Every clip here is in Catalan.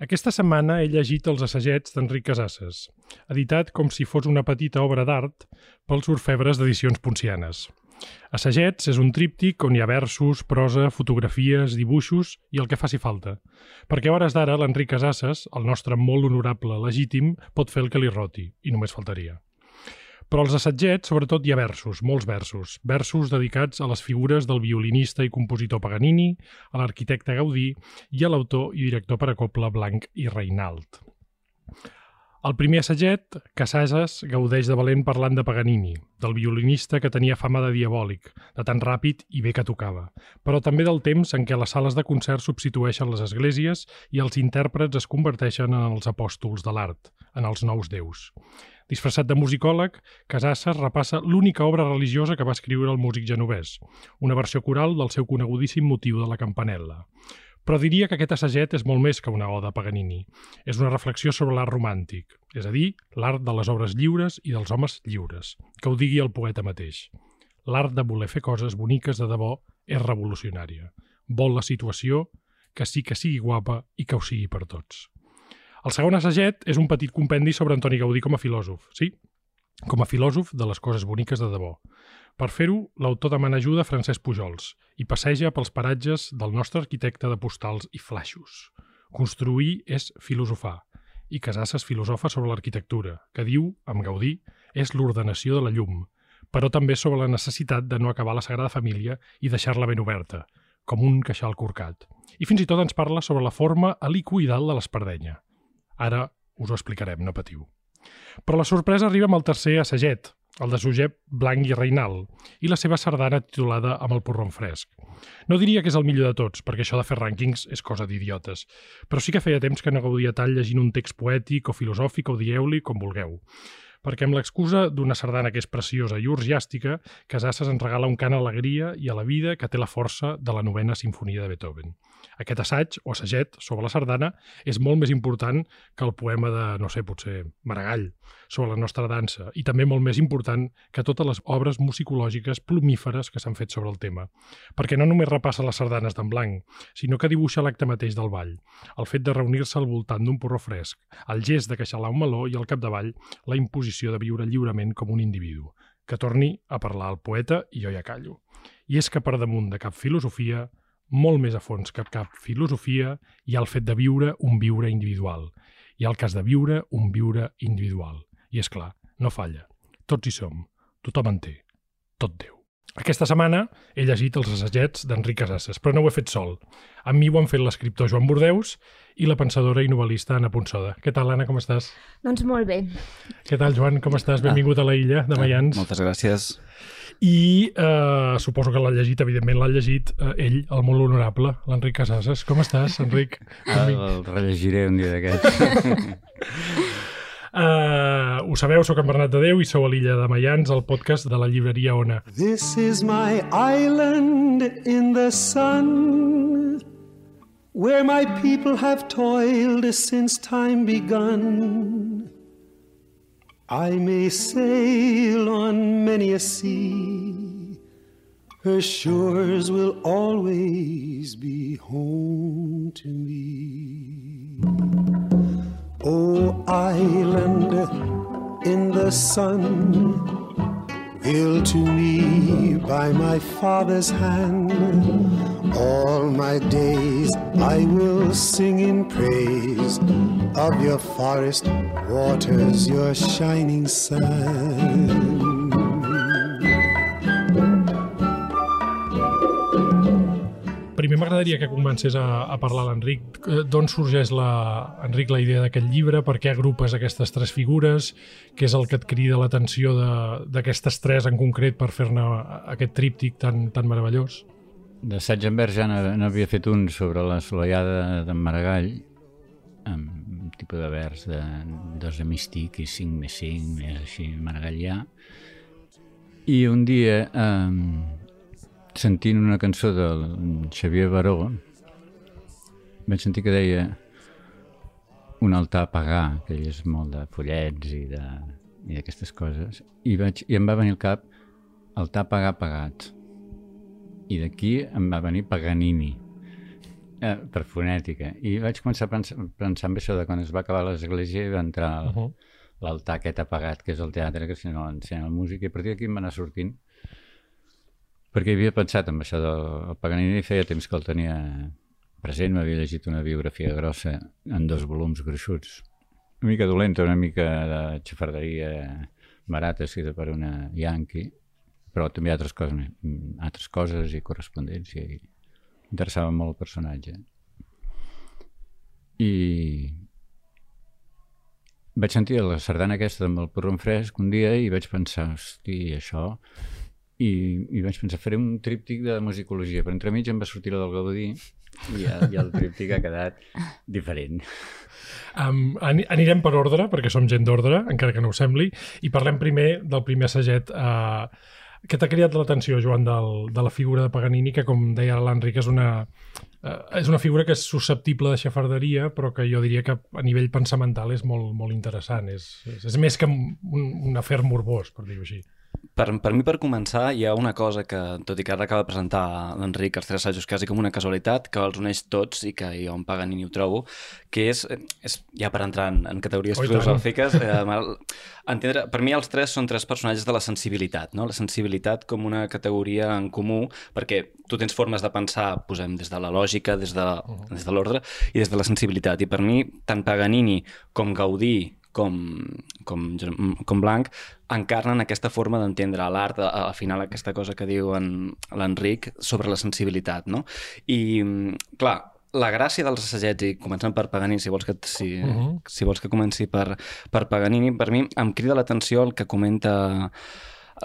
Aquesta setmana he llegit els assagets d'Enric Casasses, editat com si fos una petita obra d'art pels orfebres d'edicions poncianes. Assagets és un tríptic on hi ha versos, prosa, fotografies, dibuixos i el que faci falta. Perquè a hores d'ara l'Enric Casasses, el nostre molt honorable legítim, pot fer el que li roti, i només faltaria. Però als assagets, sobretot, hi ha versos, molts versos. Versos dedicats a les figures del violinista i compositor Paganini, a l'arquitecte Gaudí i a l'autor i director per a copla Blanc i Reinald. El primer assaget, Casases gaudeix de valent parlant de Paganini, del violinista que tenia fama de diabòlic, de tan ràpid i bé que tocava, però també del temps en què les sales de concert substitueixen les esglésies i els intèrprets es converteixen en els apòstols de l'art, en els nous déus. Disfressat de musicòleg, Casasses repassa l'única obra religiosa que va escriure el músic genovès, una versió coral del seu conegudíssim motiu de la campanella. Però diria que aquest assaget és molt més que una oda a Paganini. És una reflexió sobre l'art romàntic, és a dir, l'art de les obres lliures i dels homes lliures, que ho digui el poeta mateix. L'art de voler fer coses boniques de debò és revolucionària. Vol la situació, que sí que sigui guapa i que ho sigui per tots. El segon assaget és un petit compendi sobre Antoni Gaudí com a filòsof, sí, com a filòsof de les coses boniques de debò. Per fer-ho, l'autor demana ajuda a Francesc Pujols i passeja pels paratges del nostre arquitecte de postals i flaixos. Construir és filosofar, i Casasses filosofa sobre l'arquitectura, que diu, amb Gaudí, és l'ordenació de la llum, però també sobre la necessitat de no acabar la Sagrada Família i deixar-la ben oberta, com un queixal corcat. I fins i tot ens parla sobre la forma helicoidal de l'espardenya. Ara us ho explicarem, no patiu. Però la sorpresa arriba amb el tercer assaget, el de Josep Blanc i Reinal, i la seva sardana titulada amb el porron fresc. No diria que és el millor de tots, perquè això de fer rànquings és cosa d'idiotes, però sí que feia temps que no gaudia tant llegint un text poètic o filosòfic o dieu-li com vulgueu perquè amb l'excusa d'una sardana que és preciosa i urgiàstica, Casasses ens regala un cant a l'alegria i a la vida que té la força de la novena sinfonia de Beethoven. Aquest assaig, o assaget, sobre la sardana, és molt més important que el poema de, no sé, potser Maragall, sobre la nostra dansa, i també molt més important que totes les obres musicològiques plumíferes que s'han fet sobre el tema. Perquè no només repassa les sardanes d'en blanc, sinó que dibuixa l'acte mateix del ball, el fet de reunir-se al voltant d'un porró fresc, el gest de queixalar un meló i al capdavall la imposició de viure lliurement com un individu. Que torni a parlar al poeta i jo ja callo. I és que per damunt de cap filosofia molt més a fons que cap filosofia hi ha el fet de viure un viure individual. Hi ha el cas de viure un viure individual. I és clar, no falla. Tots hi som. Tothom en té. Tot Déu. Aquesta setmana he llegit els assagets d'Enric Casasses, però no ho he fet sol. Amb mi ho han fet l'escriptor Joan Bordeus i la pensadora i novel·lista Anna Ponsoda. Què tal, Anna, com estàs? Doncs molt bé. Què tal, Joan, com estàs? Benvingut a la illa de Mayans. Ah, moltes gràcies i eh, suposo que l'ha llegit, evidentment l'ha llegit eh, ell, el molt honorable, l'Enric Casasses. Com estàs, Enric? Ah, el rellegiré un dia d'aquests. uh, ho sabeu, sóc en Bernat de Déu i sou a l'illa de Mayans, el podcast de la llibreria Ona. This is my island in the sun Where my people have toiled since time begun I may sail on many a sea, her shores will always be home to me. Oh, island in the sun, built to me by my father's hand, all my days I will sing in praise of your forest waters, your shining sun. Primer m'agradaria que comencés a, a parlar l'Enric. Eh, d'on sorgeix, la, Enric, la idea d'aquest llibre? Per què agrupes aquestes tres figures? Què és el que et crida l'atenció d'aquestes tres en concret per fer-ne aquest tríptic tan, tan meravellós? D'assaig en vers ja n'havia fet un sobre la soleiada d'en Maragall, amb un tipus de vers de dos de místic i cinc més cinc, més així maragallià. I un dia, eh, sentint una cançó del Xavier Baró, vaig sentir que deia un altar a pagar, que és molt de follets i de i d'aquestes coses, i, vaig, i em va venir al cap altar a pagar pagat i d'aquí em va venir Paganini. eh, per fonètica. I vaig començar a pensar, pensar en això de quan es va acabar l'església i va entrar uh -huh. l'altar aquest apagat, que és el teatre, que si no l'encén la música, i a partir d'aquí em va anar sortint perquè havia pensat en això del Paganini feia temps que el tenia present, m'havia llegit una biografia grossa en dos volums gruixuts, una mica dolenta, una mica de xafarderia barata, escrita per una Yankee, però també altres coses, altres coses i correspondència i interessava molt el personatge. I vaig sentir la sardana aquesta amb el porró fresc un dia i vaig pensar, hosti, això i, i vaig pensar, faré un tríptic de musicologia, però entremig em va sortir la del Gaudí i, i el tríptic ha quedat diferent. Um, anirem per ordre, perquè som gent d'ordre, encara que no ho sembli, i parlem primer del primer assaget uh, què t'ha cridat l'atenció, Joan, del, de la figura de Paganini, que, com deia l'Enric, és una, eh, és una figura que és susceptible de xafarderia, però que jo diria que a nivell pensamental és molt, molt interessant. És, és, és més que un, un afer morbós, per dir-ho així. Per, per mi, per començar, hi ha una cosa que, tot i que ara acaba de presentar l'Enric els tres assajos quasi com una casualitat, que els uneix tots i que jo en Paganini ho trobo, que és, és ja per entrar en, en categories oh, filosòfiques, eh, entendre, per mi els tres són tres personatges de la sensibilitat, no? la sensibilitat com una categoria en comú, perquè tu tens formes de pensar, posem des de la lògica, des de, uh -huh. des de l'ordre i des de la sensibilitat. I per mi, tant Paganini com Gaudí com, com, com Blanc encarnen aquesta forma d'entendre l'art, al final aquesta cosa que diu l'Enric sobre la sensibilitat, no? I, clar, la gràcia dels assagets, i començant per Paganini, si vols que, si, uh -huh. si vols que comenci per, per Paganini, per mi em crida l'atenció el que comenta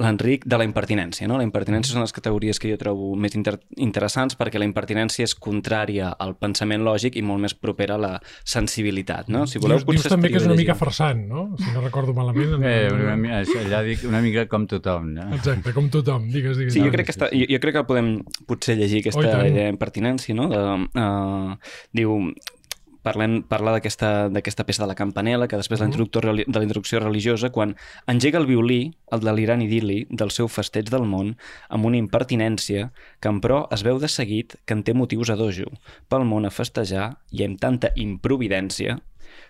l'Enric de la impertinència. No? La impertinència són les categories que jo trobo més inter interessants perquè la impertinència és contrària al pensament lògic i molt més propera a la sensibilitat. No? Si voleu, dius, dius també que és una mica farsant, no? Si no recordo malament. Eh, una, una, allà dic una mica com tothom. No? Exacte, com tothom. Digues, digues. Sí, jo crec, que està, jo, jo crec que podem potser llegir aquesta oh, idea d'impertinència, no? De, uh, diu, parlem, parla d'aquesta peça de la campanela, que després uh -huh. de la introducció religiosa, quan engega el violí, el delirant idili del seu festeig del món, amb una impertinència que, en pro, es veu de seguit que en té motius a dojo, pel món a festejar i amb tanta improvidència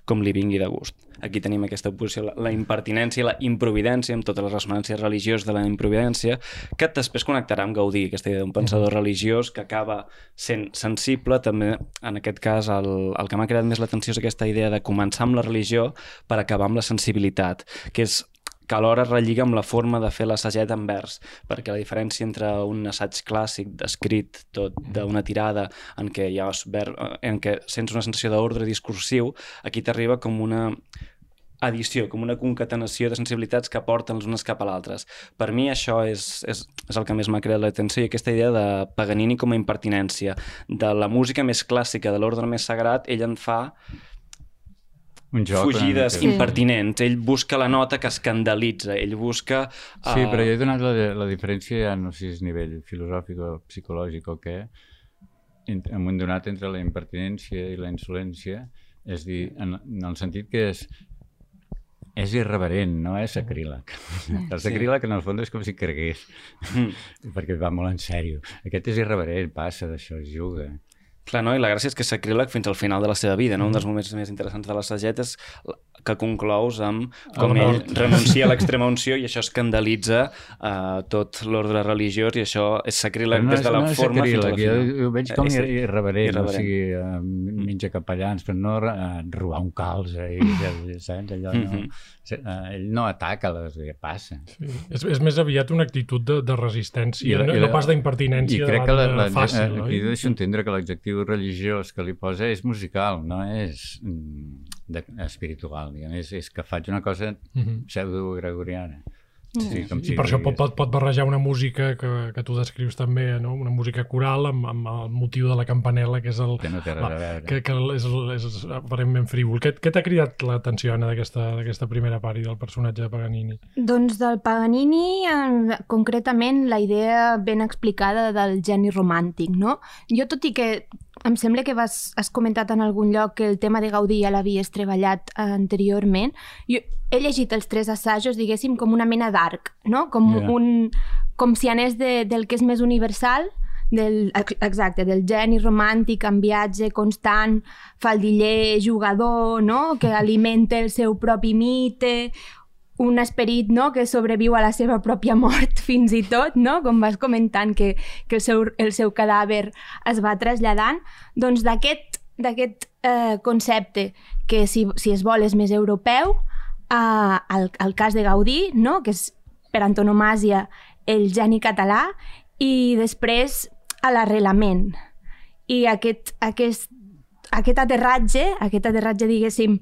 com li vingui de gust. Aquí tenim aquesta oposició, la, la impertinència i la improvidència, amb totes les ressonàncies religioses de la improvidència, que després connectarà amb Gaudí, aquesta idea d'un pensador religiós que acaba sent sensible, també en aquest cas el, el que m'ha creat més l'atenció és aquesta idea de començar amb la religió per acabar amb la sensibilitat, que és que alhora relliga amb la forma de fer l'assaget en vers, perquè la diferència entre un assaig clàssic descrit tot d'una tirada en què hi ha ver, en què sents una sensació d'ordre discursiu, aquí t'arriba com una edició, com una concatenació de sensibilitats que porten les unes cap a l'altres. Per mi això és, és, és el que més m'ha creat l'atenció i aquesta idea de Paganini com a impertinència, de la música més clàssica, de l'ordre més sagrat, ell en fa un joc fugides sí. impertinents. Ell busca la nota que escandalitza, ell busca... Uh... Sí, però jo he donat la, la diferència, ja no sé si és nivell filosòfic o psicològic o què, en, en un donat entre la impertinència i la insolència, és dir, en, en el sentit que és és irreverent, no és sacríleg. El sacríleg, en el fons, és com si cregués, mm. perquè va molt en sèrio. Aquest és irreverent, passa d'això, juga. Clar, no? I la gràcia és que Sacríleg fins al final de la seva vida, no? Mm. Un dels moments més interessants de la sageta és que conclous amb com ell renuncia a l'extrema unció i això escandalitza uh, tot l'ordre religiós i això és sacríleg no des de la no forma fins al final. Jo, jo veig com és, irreverent, irreverent, o sigui, uh, menja capellans, però no uh, robar un calze i, saps? Allò no, mm -hmm. uh, ell no ataca, les, passa. Sí. És, és més aviat una actitud de, de resistència, I, no, i, no pas d'impertinència. I crec que la, la, fàcil, aquí deixo entendre que l'adjectiu religiós que li posa és musical, no és mm, de, espiritual, diguem, és, és que faig una cosa mhm. pseudo-gregoriana. Sí, com si I per això pot, pot, pot barrejar una música que, que tu descrius també, no? una música coral amb, amb el motiu de la campanela, que és el... Que no té res a veure. Que, que és, és aparentment frívol. Què, què t'ha cridat l'atenció, Anna, d'aquesta primera part i del personatge de Paganini? Doncs del Paganini, eh, concretament, la idea ben explicada del geni romàntic, no? Jo, tot i que em sembla que vas, has comentat en algun lloc que el tema de Gaudí ja l'havies treballat anteriorment. Jo he llegit els tres assajos, diguéssim, com una mena d'arc, no? Com, yeah. un, com si anés de, del que és més universal del, exacte, del geni romàntic en viatge constant, faldiller, jugador, no? que alimenta el seu propi mite, un esperit no? que sobreviu a la seva pròpia mort fins i tot, no? com vas comentant que, que el, seu, el seu cadàver es va traslladant, doncs d'aquest eh, concepte que si, si es vol és més europeu, eh, el, el cas de Gaudí, no? que és per antonomàsia el geni català, i després a l'arrelament. I aquest, aquest, aquest aterratge, aquest aterratge, diguéssim,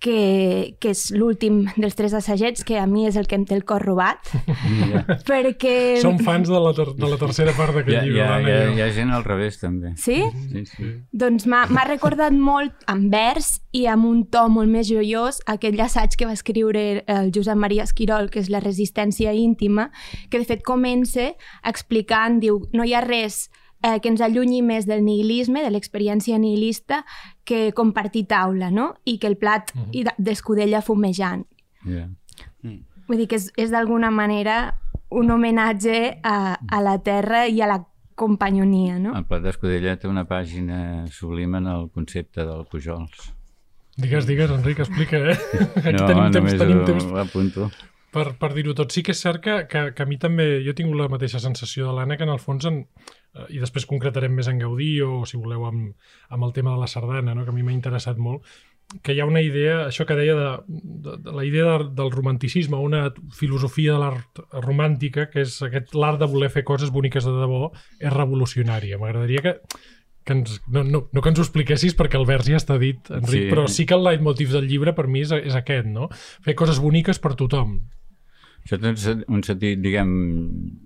que, que és l'últim dels tres assagets, que a mi és el que em té el cor robat, yeah. perquè... Som fans de la, ter de la tercera part d'aquest yeah, llibre. Hi ha, hi, ha, hi ha gent al revés, també. Sí? Sí, sí. Doncs m'ha recordat molt en vers i amb un to molt més joiós aquell assaig que va escriure el Josep Maria Esquirol, que és La resistència íntima, que de fet comença explicant, diu, no hi ha res eh, que ens allunyi més del nihilisme, de l'experiència nihilista, que compartir taula, no? I que el plat uh -huh. d'escudella fumejant. Yeah. Mm. Vull dir que és, és d'alguna manera un homenatge a, a la terra i a la companyonia, no? El plat d'escudella té una pàgina sublima en el concepte del Pujols. Digues, digues, Enric, explica, eh? Aquí no, tenim temps, tenim temps. Ho apunto. Per, per dir-ho tot, sí que és cert que, que, que a mi també, jo tinc la mateixa sensació de l'Anna, que en el fons en, eh, i després concretarem més en Gaudí o, si voleu, amb, amb el tema de la sardana, no? que a mi m'ha interessat molt, que hi ha una idea, això que deia de, de, de la idea de, del romanticisme, una filosofia de l'art romàntica, que és aquest l'art de voler fer coses boniques de debò, és revolucionària. M'agradaria que, que ens, no, no, no que ens ho expliquessis perquè el vers ja està dit, Enric, sí. però sí que el leitmotiv del llibre per mi és, és aquest, no? Fer coses boniques per tothom. Això té un sentit, diguem,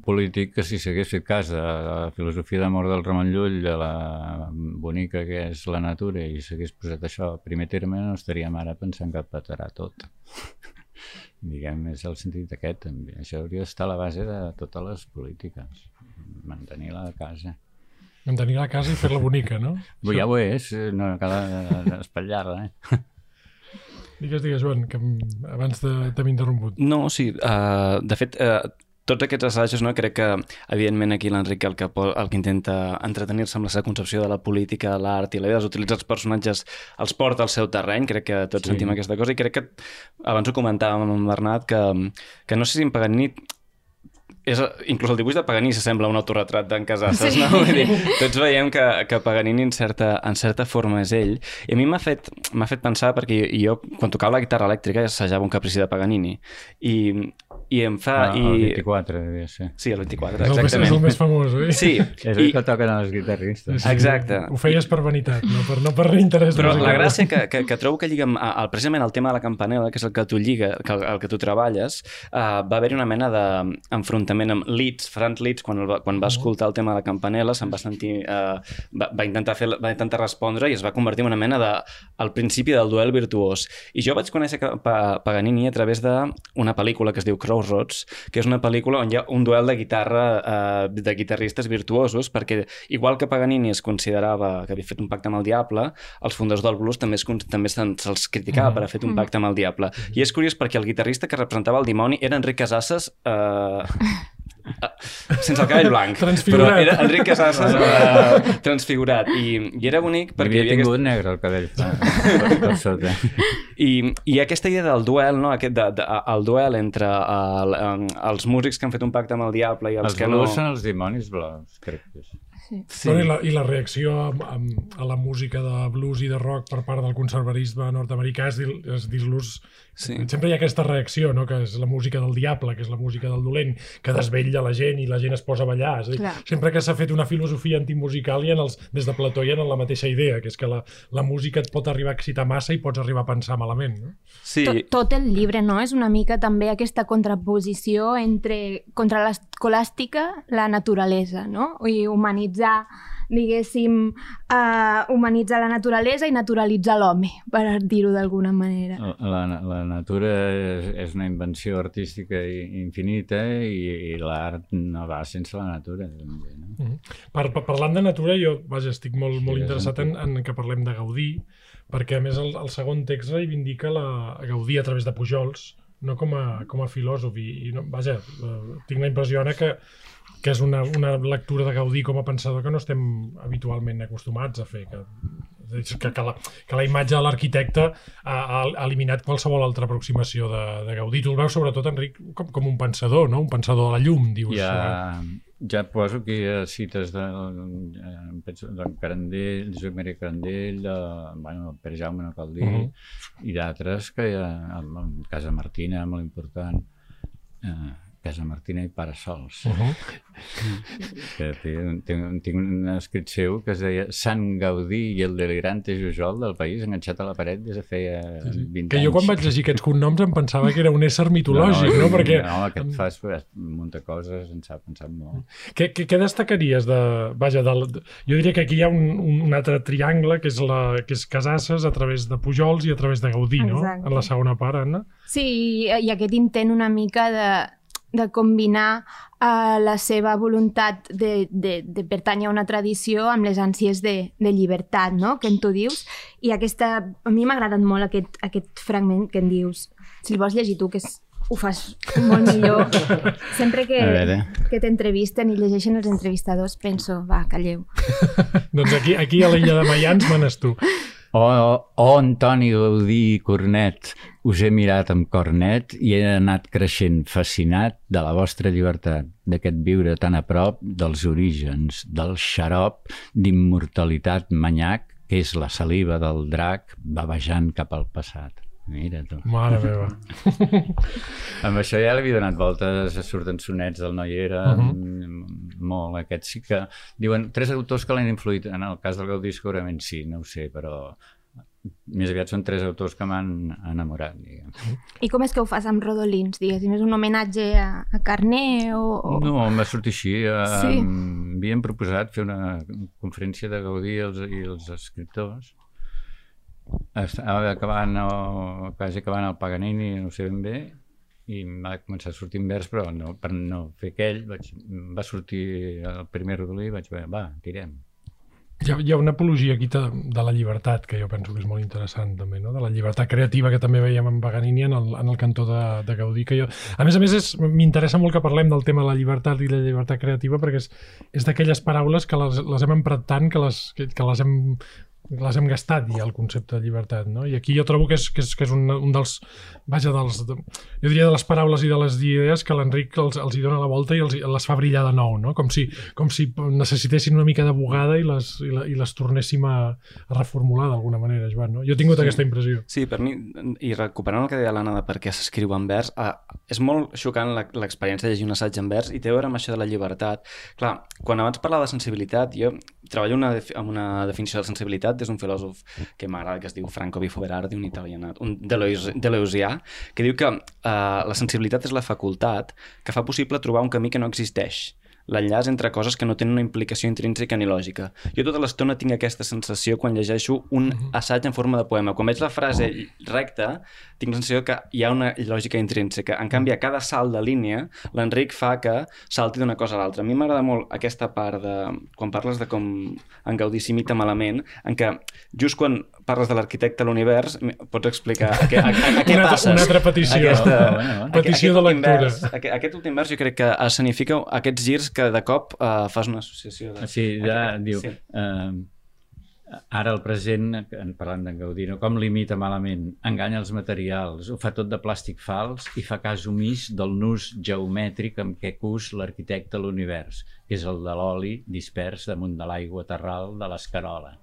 polític que si s'hagués fet cas de la filosofia d'amor del Ramon Llull, de la bonica que és la natura, i s'hagués posat això a primer terme, no estaríem ara pensant que petarà tot. diguem, és el sentit aquest, també. Això hauria d'estar a la base de totes les polítiques. Mantenir la casa. Mantenir la casa i fer-la bonica, no? Ja ho és, no cal espatllar-la, eh? Digues, digues, Joan, que abans t'hem interromput. No, sí, uh, de fet, uh, tots aquests assajos, no? crec que, evidentment, aquí l'Enric el, que, el que intenta entretenir-se amb la seva concepció de la política, l'art i la idea d'utilitzar els personatges els porta al seu terreny, crec que tots sí. sentim aquesta cosa, i crec que, abans ho comentàvem amb Bernat, que, que no sé si en Paganini és, inclús el dibuix de Paganini s'assembla a un autorretrat d'en Casasses, sí. no? Vull dir, tots veiem que, que Paganini en certa, en certa forma és ell. I a mi m'ha fet, fet pensar, perquè jo, quan tocava la guitarra elèctrica, assajava un caprici de Paganini. I, i em fa... Ah, i... El 24, devia ser. Sí, el 24, és el exactament. Més, és el més famós, oi? Sí. És el I... que toquen els guitarristes. Sí, Exacte. Ho feies per vanitat, no per, no per interès Però musical. la gràcia que, que, que trobo que lliga amb, el, precisament el tema de la campanela, que és el que tu lliga, que, el que tu treballes, uh, va haver-hi una mena d'enfrontament amb Leeds, Frank Leeds, quan, el va, quan va escoltar el tema de la campanela, se'n va sentir... Uh, va, va, intentar fer, va intentar respondre i es va convertir en una mena de... al principi del duel virtuós. I jo vaig conèixer Paganini a través d'una pel·lícula que es diu Crossroads, que és una pel·lícula on hi ha un duel de guitarra uh, de guitarristes virtuosos, perquè igual que Paganini es considerava que havia fet un pacte amb el diable, els fundadors del blues també, es, també se'ls criticava mm. per haver fet un pacte amb el diable. I és curiós perquè el guitarrista que representava el dimoni era Enric Casasses, eh, sense el cabell blanc. Transfigurat. Però era Enric Casasses uh, transfigurat. I, I era bonic perquè... Havia tingut aquest... negre el cabell per, per sota. I, I aquesta idea del duel, no? Aquest de, de, el duel entre el, els músics que han fet un pacte amb el diable i els, els que no... Els són els dimonis blaus, crec que és. Sí. sí. Bueno, i, la, I la reacció a, a, a la música de blues i de rock per part del conservarisme nord-americà és, és dir-los... Sí. Sempre hi ha aquesta reacció, no? que és la música del diable, que és la música del dolent, que desvetlla la gent i la gent es posa a ballar. És a dir, sempre que s'ha fet una filosofia antimusical hi ha els, des de Plató hi ha la mateixa idea, que és que la, la música et pot arribar a excitar massa i pots arribar a pensar malament. No? Sí. Tot, tot el llibre no és una mica també aquesta contraposició entre contra l'escolàstica, la naturalesa, no? I humanitzar diguéssim, uh, humanitzar la naturalesa i naturalitzar l'home, per dir-ho d'alguna manera. La, la natura és, és una invenció artística infinita i, i l'art no va sense la natura. També, no? Mm -hmm. per, per, parlant de natura, jo vaja, estic molt, sí, molt interessat en, en que parlem de Gaudí, perquè a més el, el segon text reivindica la Gaudí a través de Pujols, no com a, com a filòsof. I, i no, vaja, eh, tinc la impressió ara que, que és una, una lectura de Gaudí com a pensador que no estem habitualment acostumats a fer, que que, que, la, que la imatge de l'arquitecte ha, ha eliminat qualsevol altra aproximació de, de Gaudí. Tu el veus sobretot, Enric, com, com un pensador, no? un pensador de la llum, dius. Ja, ja poso aquí cites de, de, de Carandell, de Josep Maria Carandell, de, bueno, Pere Jaume no cal dir, uh -huh. i d'altres que ha, Casa Martina, molt important, eh, Casa Martina i Parasols. Uh -huh. que té, té, tinc un escrit seu que es deia Sant Gaudí i el delirante Jujol del país enganxat a la paret des de feia sí, sí. 20 que anys. jo quan vaig llegir aquests cognoms em pensava que era un ésser mitològic, no? no? Perquè... No, aquest fa un munt de coses, ens ha pensat molt. Què, què, què destacaries de... Vaja, de, jo diria que aquí hi ha un, un altre triangle que és, la, que és Casasses a través de Pujols i a través de Gaudí, no? Exacte. En la segona part, Anna. Sí, i aquest intent una mica de de combinar uh, la seva voluntat de, de, de pertànyer a una tradició amb les ànsies de, de llibertat, no? que en tu dius. I aquesta, a mi m'ha agradat molt aquest, aquest fragment que en dius. Si el vols llegir tu, que és, ho fas molt millor. Sempre que, que t'entrevisten i llegeixen els entrevistadors penso, va, calleu. doncs aquí, aquí a l'illa de Mayans manes tu. Oh, oh, Antoni Gaudí i Cornet, us he mirat amb cornet i he anat creixent fascinat de la vostra llibertat, d'aquest viure tan a prop dels orígens, del xarop d'immortalitat manyac que és la saliva del drac bavejant cap al passat. Mira tu. Mare meva. amb això ja l'havia donat voltes, surten sonets del Noiera, uh -huh. molt. Aquest sí que... Diuen, tres autors que l'han influït. En el cas del Gaudí segurament sí, no ho sé, però més aviat són tres autors que m'han enamorat, diguem. I com és que ho fas amb rodolins, diguéssim? És un homenatge a, a Carné o, o...? No, em va sortir així. Sí. Havien proposat fer una conferència de Gaudí i els, i els escriptors estava acabant o quasi acabant el Paganini, no sé ben bé, i va començar a sortir en vers, però no, per no fer aquell vaig, va sortir el primer rodolí i vaig dir, va, tirem. Hi ha, hi ha una apologia aquí de, de la llibertat, que jo penso que és molt interessant també, no? de la llibertat creativa que també veiem en Paganini en el, en el cantó de, de Gaudí. Que jo... A més a més, m'interessa molt que parlem del tema de la llibertat i la llibertat creativa perquè és, és d'aquelles paraules que les, les hem emprat tant que les, que, que les hem les hem gastat ja el concepte de llibertat, no? I aquí jo trobo que és, que és, que és un, un dels, vaja, dels, de, jo diria de les paraules i de les idees que l'Enric els, els hi dona la volta i els, les fa brillar de nou, no? Com si, com si necessitessin una mica de bugada i les, i, la, i les tornéssim a, a reformular d'alguna manera, Joan, no? Jo he tingut sí. aquesta impressió. Sí, per mi, i recuperant el que deia l'Anna de per què s'escriu en vers, eh, és molt xocant l'experiència de llegir un assaig en vers i té a veure amb això de la llibertat. Clar, quan abans parlava de sensibilitat, jo treballo una, amb una definició de sensibilitat és un filòsof que m'agrada, que es diu Franco Bifo Berardi, un italianat, un deleuzià, que diu que uh, la sensibilitat és la facultat que fa possible trobar un camí que no existeix l'enllaç entre coses que no tenen una implicació intrínseca ni lògica. Jo tota l'estona tinc aquesta sensació quan llegeixo un mhm. assaig en forma de poema. Quan veig la frase recta, tinc la sensació que hi ha una lògica intrínseca. En canvi, a cada salt de línia, l'Enric fa que salti d'una cosa a l'altra. A mi m'agrada molt aquesta part de... quan parles de com en Gaudí s'imita malament, en què just quan parles de l'arquitecte de l'univers, pots explicar a què, a, a, a què una, passes? Una altra petició. Aquesta, no, bueno, bueno. petició aquest, de lectura. Vers, aquest, aquest últim vers jo crec que escenifica aquests girs que de cop uh, fas una associació. De... Sí, ja aquest, diu... Sí. Uh, ara el present, parlant d'en Gaudí, no? com limita malament, enganya els materials, ho fa tot de plàstic fals i fa cas omís del nus geomètric amb què cus l'arquitecte l'univers que és el de l'oli dispers damunt de l'aigua terral de l'escarola.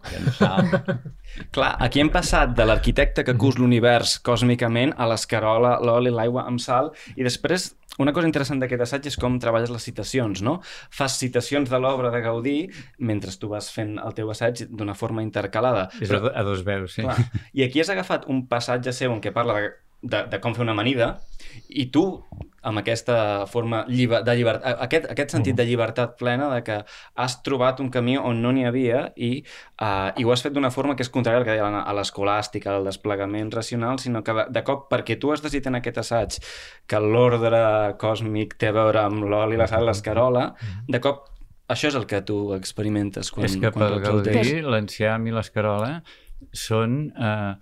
Clar, aquí hem passat de l'arquitecte que cus l'univers còsmicament a l'escarola, l'oli, l'aigua amb sal, i després una cosa interessant d'aquest assaig és com treballes les citacions, no? Fas citacions de l'obra de Gaudí mentre tu vas fent el teu assaig d'una forma intercalada. És Però, a dos veus, sí. Clar, I aquí has agafat un passatge seu en què parla de de, de com fer una amanida i tu amb aquesta forma lliber, de llibertat, aquest, aquest sentit de llibertat plena de que has trobat un camí on no n'hi havia i, uh, i ho has fet d'una forma que és contrària al que deia a l'escolàstica, al desplegament racional, sinó que de, de cop, perquè tu has decidit en aquest assaig que l'ordre còsmic té a veure amb l'oli, la sal, l'escarola, de cop això és el que tu experimentes quan, és que quan per Gaudí, l'enciam i l'escarola són eh,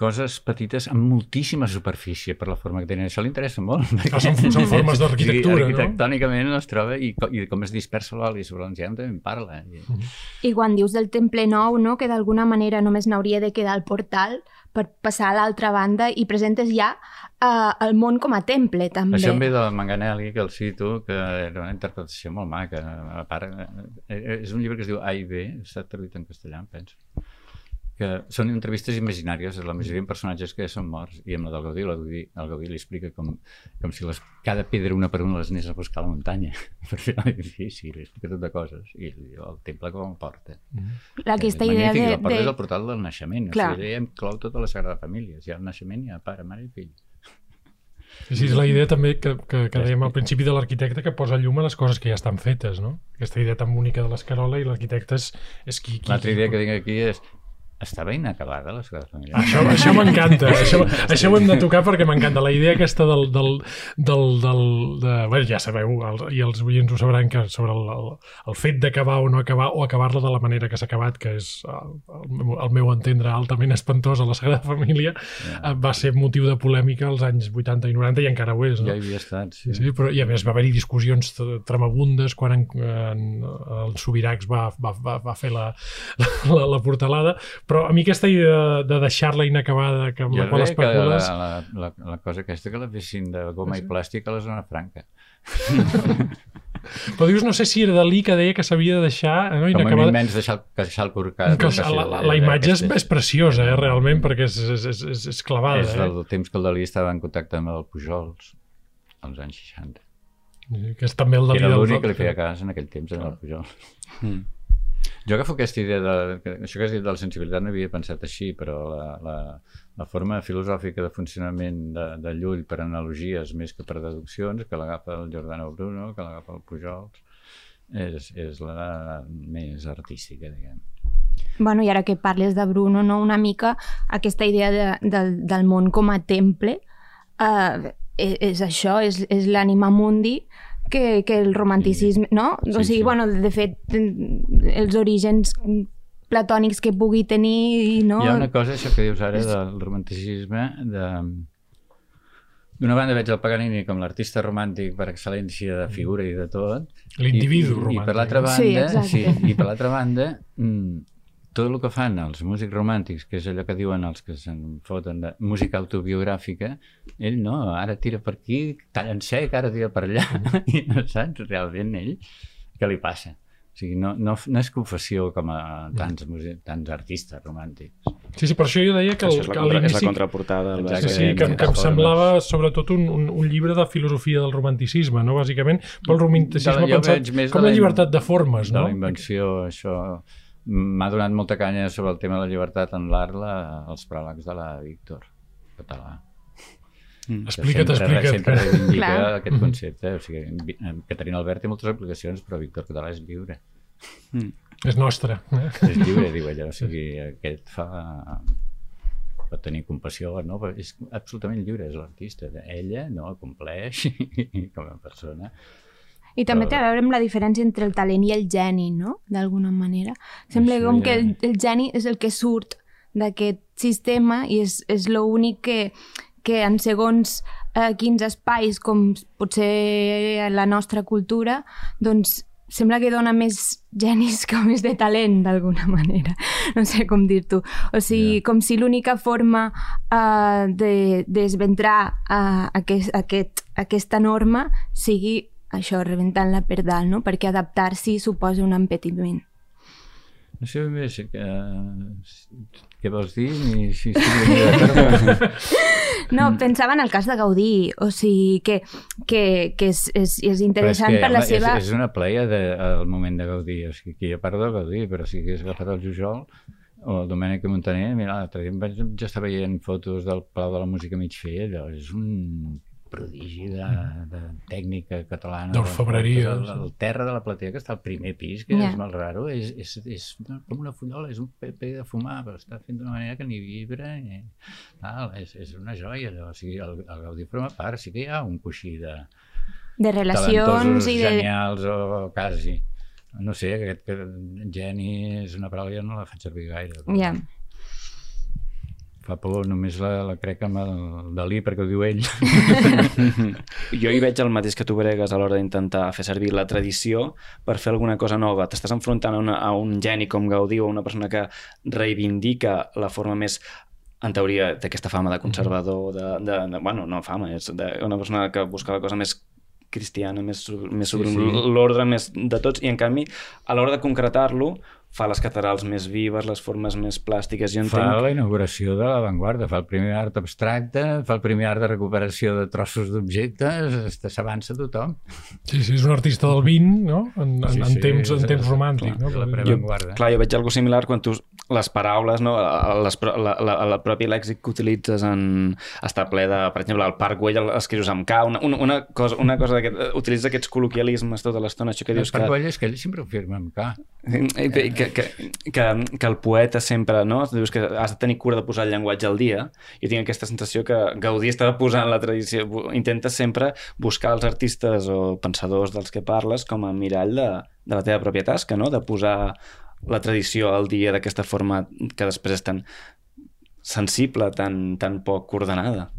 coses petites amb moltíssima superfície per la forma que tenen. Això li interessa molt. Ah, són, són formes d'arquitectura, no? Arquitectònicament es troba i, i com es dispersa l'oli sobre l'enciam també en parla. I... Uh -huh. I quan dius del temple nou, no? que d'alguna manera només n'hauria de quedar el portal per passar a l'altra banda i presentes ja uh, el món com a temple, també. Això em ve de Manganelli, que el cito, que era una interpretació molt maca. A part, eh, eh, és un llibre que es diu A i B, està traduït en castellà, em penso que són entrevistes imaginàries, la majoria de personatges que ja són morts, i amb la del Gaudí, la Gaudí el Gaudí li explica com, com si les, cada pedra una per una les anés a buscar a la muntanya per fer l'edifici, li explica tot de coses, i el temple com el porta. Mm -hmm. Aquesta idea de... El porta de... és el portal del naixement, Clar. o sigui, ella inclou tota la Sagrada Família, si hi ha el naixement hi ha pare, mare i fill. Sí, és la idea també que, que, que dèiem al principi de l'arquitecte que posa llum a les coses que ja estan fetes, no? Aquesta idea tan única de l'escarola i l'arquitecte és, és qui... qui L'altra idea que tinc aquí és estava inacabada la Sagrada Família. Això, això m'encanta, això, això ho hem de tocar perquè m'encanta la idea aquesta del... del, del, del de, bueno, ja sabeu, el, i els oients ho sabran, que sobre el, el, el fet d'acabar o no acabar, o acabar-la de la manera que s'ha acabat, que és, el, el, el meu entendre, altament espantós a la Sagrada Família, ja. va ser motiu de polèmica als anys 80 i 90 i encara ho és. No? Ja hi havia estat, sí. sí però, I a més va haver-hi discussions tremabundes quan en, en, el Sobiracs va, va, va, va fer la, la, la portalada, però a mi aquesta idea de deixar-la inacabada, que amb jo la qual especules... La, la, la, la cosa aquesta que la fessin de goma sí. i plàstic a la zona franca. Però dius, no sé si era Dalí que deia que s'havia de deixar... No, inacabada... Com a menys deixar, deixar el corcat. Que la, la, la imatge és, és preciosa, eh, realment, perquè és, és, és, és clavada. És eh? del temps que el Dalí estava en contacte amb el Pujols, als anys 60. Que és també el Dalí Era l'únic que li feia cas en aquell temps, en el Pujols. Mm. Jo agafo aquesta idea de... Això que has dit de la sensibilitat no havia pensat així, però la, la, la forma filosòfica de funcionament de, de Llull per analogies més que per deduccions, que l'agafa el Giordano Bruno, que l'agafa el Pujols, és, és la més artística, diguem. Bueno, i ara que parles de Bruno, no? una mica aquesta idea de, de, del món com a temple, eh, és, és això, és, és l'anima mundi, que, que el romanticisme, sí. no? Sí, o sigui, sí. bueno, de fet, els orígens platònics que pugui tenir... No? Hi ha una cosa, això que dius ara, del romanticisme, de... D'una banda veig el Paganini com l'artista romàntic per excel·lència de figura i de tot. L'individu romàntic. I per l'altra banda, sí, sí, i per l'altra banda, mm, tot el que fan els músics romàntics, que és allò que diuen els que se'n foten de música autobiogràfica, ell no, ara tira per aquí, talla en sec, ara tira per allà, i no saps realment ell què li passa. O sigui, no, no, no és confessió com a tants, tants artistes romàntics. Sí, sí, per això jo deia que, el, això és la, contra, és la contraportada. Del sí, sí, que, que em semblava sobretot un, un, un llibre de filosofia del romanticisme, no? bàsicament, pel romanticisme la, pensat com la llibertat de formes. De no? la invenció, això M'ha donat molta canya sobre el tema de la llibertat en l'art els pròlegs de la Víctor Català. Mm. Explica't, explica't. Sempre reivindica aquest concepte. O sigui, Caterina Albert té moltes aplicacions, però Víctor Català és lliure. Mm. És nostre. Eh? És lliure, diu ella. O sigui, aquest fa pot tenir compassió no, però és absolutament lliure, és l'artista. Ella no compleix com a persona i també té a veure amb la diferència entre el talent i el geni, no? D'alguna manera. Sembla Això com ja... que el, el geni és el que surt d'aquest sistema i és, és l'únic que, que en segons eh, quins espais, com potser la nostra cultura, doncs sembla que dona més genis que més de talent, d'alguna manera. No sé com dir-t'ho. O sigui, yeah. com si l'única forma uh, de desventrar uh, aquest, aquest, aquesta norma sigui això, rebentant-la per dalt, no? perquè adaptar-s'hi suposa un empetiment. No sé ben bé si, que, què vols dir ni si estic No, pensava en el cas de Gaudí, o sigui que, que, que és, és, és interessant és que, per la home, seva... És, és una pleia del moment de Gaudí, o sigui, aquí jo parlo de Gaudí, però si hagués agafat el Jujol o el Domènec Montaner, mira, l'altre dia ja estava veient fotos del Palau de la Música mig fer, allò és un prodigi de, de tècnica catalana. D'orfebreria. El, el, terra de la platea, que està al primer pis, que yeah. és molt raro, és, és, és com una fullola, és un paper de fumar, però està fent d'una manera que ni vibra, ni, tal, és, és una joia. Allò. O sigui, el, el Gaudí forma part, sí que hi ha un coixí de... De relacions i de... genials o, o quasi. No sé, aquest que geni és una paraula, jo no la faig servir gaire. Però... Yeah fa por, només la, la crec amb el Dalí perquè ho diu ell. jo hi veig el mateix que tu, Bregues, a l'hora d'intentar fer servir la tradició per fer alguna cosa nova. T'estàs enfrontant a, una, a un geni com Gaudí o una persona que reivindica la forma més en teoria d'aquesta fama de conservador, de, de, de, bueno, no fama, és de, una persona que busca la cosa més cristiana, més, més sobre sí, sí. l'ordre més de tots, i en canvi, a l'hora de concretar-lo, fa les catedrals més vives, les formes més plàstiques. Jo entenc... Fa la inauguració de l'avantguarda, fa el primer art abstracte, fa el primer art de recuperació de trossos d'objectes, s'avança tothom. Sí, sí, és un artista del 20, no? En, en, sí, sí, en temps, en temps romàntic, clar, no? La jo, clar, jo veig alguna similar quan tu les paraules, no? Les, la, la, la propi lèxic que utilitzes en... està ple de, per exemple, el Parc Güell escrius amb K, una, una, una cosa, una cosa d'aquest... Utilitza aquests col·loquialismes tota l'estona, això que dius el Parc que... Güell és que ell sempre ho firma amb K. Eh, que, que, que, que el poeta sempre, no? Dius que has de tenir cura de posar el llenguatge al dia. Jo tinc aquesta sensació que Gaudí estava posant la tradició. Intenta sempre buscar els artistes o pensadors dels que parles com a mirall de, de la teva pròpia tasca, no? De posar la tradició al dia d'aquesta forma que després és tan sensible, tan, tan poc ordenada.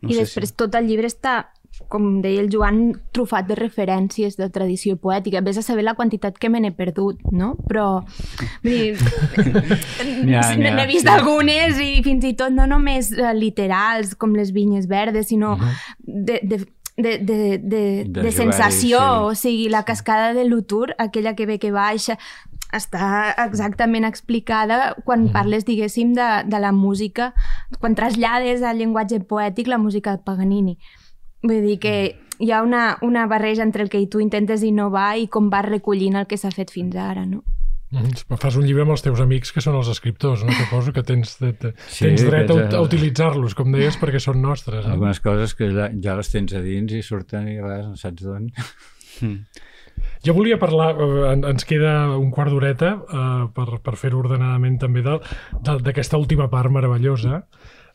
No I després si... tot el llibre està com deia el Joan, trufat de referències de tradició poètica. Ves a saber la quantitat que me n'he perdut, no? Però, vull dir, n'he vist sí. algunes i fins i tot no només eh, literals, com les vinyes verdes, sinó uh -huh. de, de, de, de, de, de, de sensació, sí. o sigui, la cascada de l'Utur, aquella que ve que baixa, està exactament explicada quan mm. parles, diguéssim, de, de la música, quan trasllades al llenguatge poètic la música de Paganini. Vull dir que hi ha una, una barreja entre el que tu intentes innovar i com vas recollint el que s'ha fet fins ara, no? Mm, fas un llibre amb els teus amics que són els escriptors, no? Suposo que tens, de, de, sí, tens dret a, a utilitzar-los, com deies, perquè són nostres. No? Algunes coses que ja, ja les tens a dins i surten i a vegades no saps d'on. Mm. Jo volia parlar, eh, ens queda un quart d'horeta eh, per, per fer-ho ordenadament també d'aquesta última part meravellosa,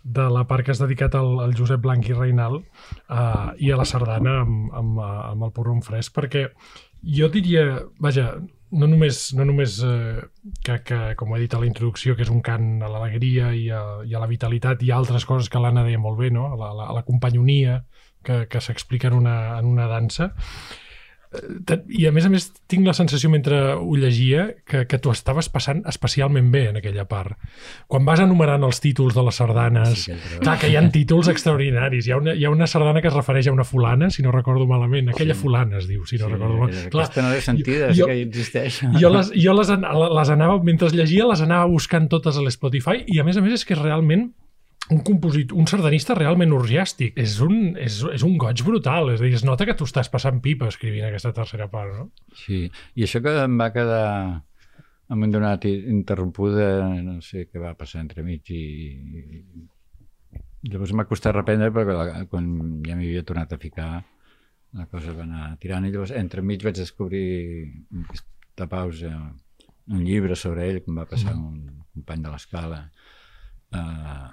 de la part que has dedicat al, al Josep Blanc i Reinal uh, i a la sardana amb, amb, amb el porron fresc, perquè jo diria, vaja, no només, no només eh, que, que, com he dit a la introducció, que és un cant a l'alegria i, a, i a la vitalitat i altres coses que l'Anna deia molt bé, no? a la, a la companyonia que, que s'explica en, una, en una dansa, i a més a més tinc la sensació mentre ho llegia que, que tu estaves passant especialment bé en aquella part. Quan vas enumerant els títols de les sardanes, sí, que clar, que hi ha títols extraordinaris. Hi ha, una, hi ha una sardana que es refereix a una fulana, si no recordo malament. Aquella sí. fulana es diu, si no sí, recordo malament. Clar, aquesta no és sentida, jo, que existeix. Jo, les, jo les, les anava, mentre llegia, les anava buscant totes a l'Spotify i a més a més és que realment un compositor, un sardanista realment orgiàstic. És un, és, és un goig brutal. És a dir, es nota que tu estàs passant pipa escrivint aquesta tercera part, no? Sí, i això que em va quedar en un donat interrompuda, no sé què va passar entre mig i... Llavors m'ha costat reprendre perquè quan ja m'hi havia tornat a ficar la cosa va anar tirant i llavors entre mig vaig descobrir aquesta pausa un llibre sobre ell que em va passar mm. un company de l'escala uh,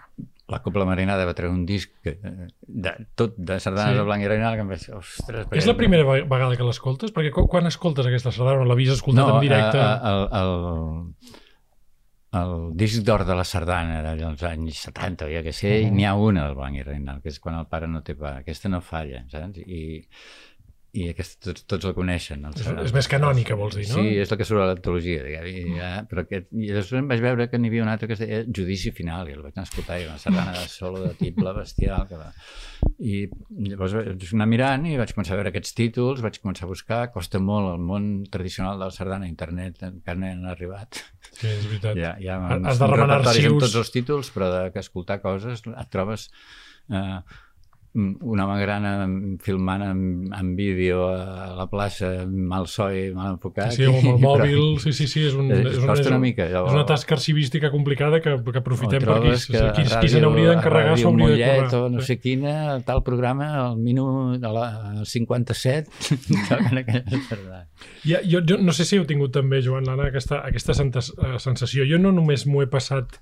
la Copla Marinada va treure un disc eh, de, tot de sardanes sí. de Blanc i Reinal que em vaig ostres... És la primera vegada que l'escoltes? Perquè quan escoltes aquesta sardana o l'havies escoltat no, en directe? No, el, el, el disc d'or de la sardana dels anys 70 o ja que sé, uh -huh. n'hi ha una del Blanc i Reinal, que és quan el pare no té pa. Aquesta no falla, saps? I, i aquest, tots, tots la coneixen. El és, és més canònica, vols dir, no? Sí, és la que surt a l'antologia. I, ja, però aquest, I després em vaig veure que n'hi havia un altre que es deia Judici Final, i el vaig anar a escoltar, i una sardana de solo de tible bestial. Que va... I llavors vaig anar mirant i vaig començar a veure aquests títols, vaig començar a buscar, costa molt el món tradicional de la sardana, internet encara no han arribat. Sí, és veritat. Ja, ja Has de remenar arxius. amb tots els títols, però de, que escoltar coses et trobes... Eh, un home gran filmant en, en vídeo a la plaça mal so i mal enfocat. Sí, amb el mòbil, sí, sí, sí, és, un, és, és, una, és, una, mica, és una tasca arxivística complicada que, que aprofitem per aquí. Que qui, qui se n'hauria d'encarregar s'ho hauria de currar. o no sé quina, tal programa, al minut a la 57, aquella sardana. Ja, jo, jo no sé si heu tingut també, Joan, Anna, aquesta, aquesta sensació. Jo no només m'ho he passat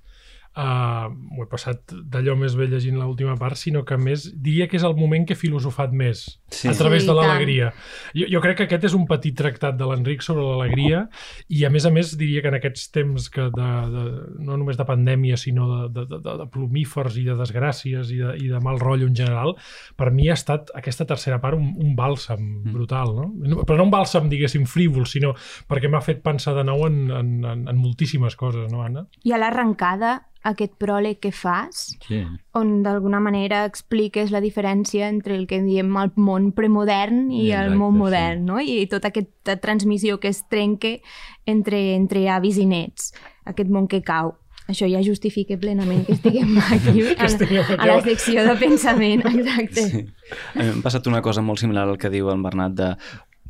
uh, ho he passat d'allò més bé llegint l'última part, sinó que més diria que és el moment que he filosofat més Sí. a través Sí, de l'alegria. Jo, jo crec que aquest és un petit tractat de l'Enric sobre l'alegria i a més a més diria que en aquests temps que de, de, no només de pandèmia sinó de, de, de, de plomífers i de desgràcies i de, i de mal rotllo en general, per mi ha estat aquesta tercera part un, un bàlsam brutal, no? No- Però no un bàlsam, diguéssim, frívol, sinó perquè m'ha fet pensar de nou en, en, en, en moltíssimes coses, no, Anna? I a l'arrencada, aquest pròleg que fas, Sí. On d'alguna manera expliques la diferència entre el que en diem el món premodern i el Exacte, món sí. modern, no? I tota aquesta transmissió que es trenque entre, entre avis i nets, aquest món que cau. Això ja justifica plenament que estiguem aquí a, a la secció de pensament, exacte. Sí. A mi m'ha passat una cosa molt similar al que diu el Bernat de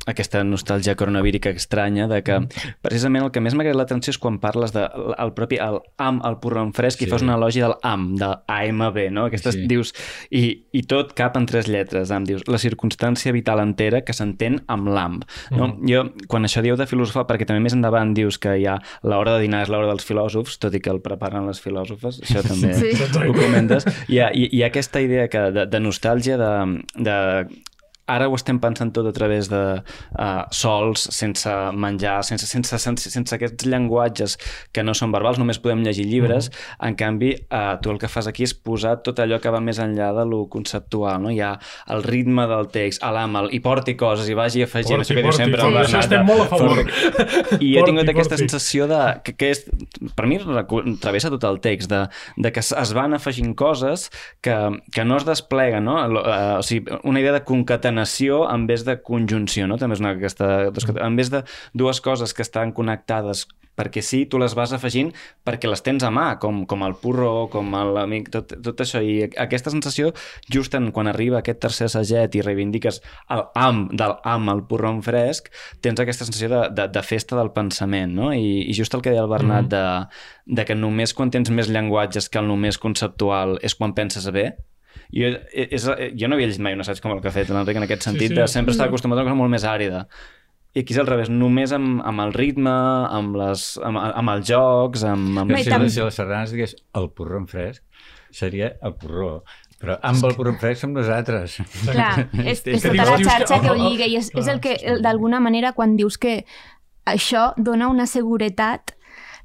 aquesta nostàlgia coronavírica estranya de que precisament el que més m'ha agradat l'atenció és quan parles de el propi el am, el porron fresc i Sí. fas una elogi del am, del AMB, no? Aquestes Sí. dius, i, i tot cap en tres lletres, am, dius, la circumstància vital entera que s'entén amb l'am. No? Jo, quan això dieu de filosofar, perquè també més endavant dius que hi ha l'hora de dinar és l'hora dels filòsofs, tot i que el preparen les filòsofes, això també Sí. ho comentes, hi ha, hi, hi ha aquesta idea que de, de nostàlgia, de, de ara ho estem pensant tot a través de uh, sols, sense menjar, sense, sense, sense, sense aquests llenguatges que no són verbals, només podem llegir llibres. En canvi, uh, tu el que fas aquí és posar tot allò que va més enllà de lo conceptual. No? Hi ha el ritme del text, a l'àmal, i porti coses, i vagi afegint, Porti, això que diu porti, sempre sí, el Bernat. estem molt a favor. I he Porti, tingut aquesta porti. sensació de, que, que és, per mi travessa tot el text, de, de que es van afegint coses que, que no es despleguen, no? Eh, o sigui, una idea de concatenació en vez de conjunció, no? També és una aquesta... En vez de dues coses que estan connectades perquè sí, tu les vas afegint perquè les tens a mà, com, com el porro, com l'amic, tot, tot això. I aquesta sensació, just en, quan arriba aquest tercer assaget i reivindiques el am del am, el porro en fresc, tens aquesta sensació de, de, de festa del pensament, no? I, i just el que deia el Bernat mm -hmm. de, de que només quan tens més llenguatges que el només conceptual és quan penses bé, jo, és, jo no havia llegit mai un assaig com el que ha fet l'Enric en aquest sentit, sí. sí, de sempre estar acostumat a una cosa molt més àrida. I aquí és al revés, només amb, amb el ritme, amb, les, amb, amb els jocs, amb... amb... Bé, si, tam- la, si la Sardanes digués el porró en fresc, seria el porró. Però amb el porró en fresc som nosaltres. Clar, és, és tota la xarxa que ho lliga i és, és el que, d'alguna manera, quan dius que això dona una seguretat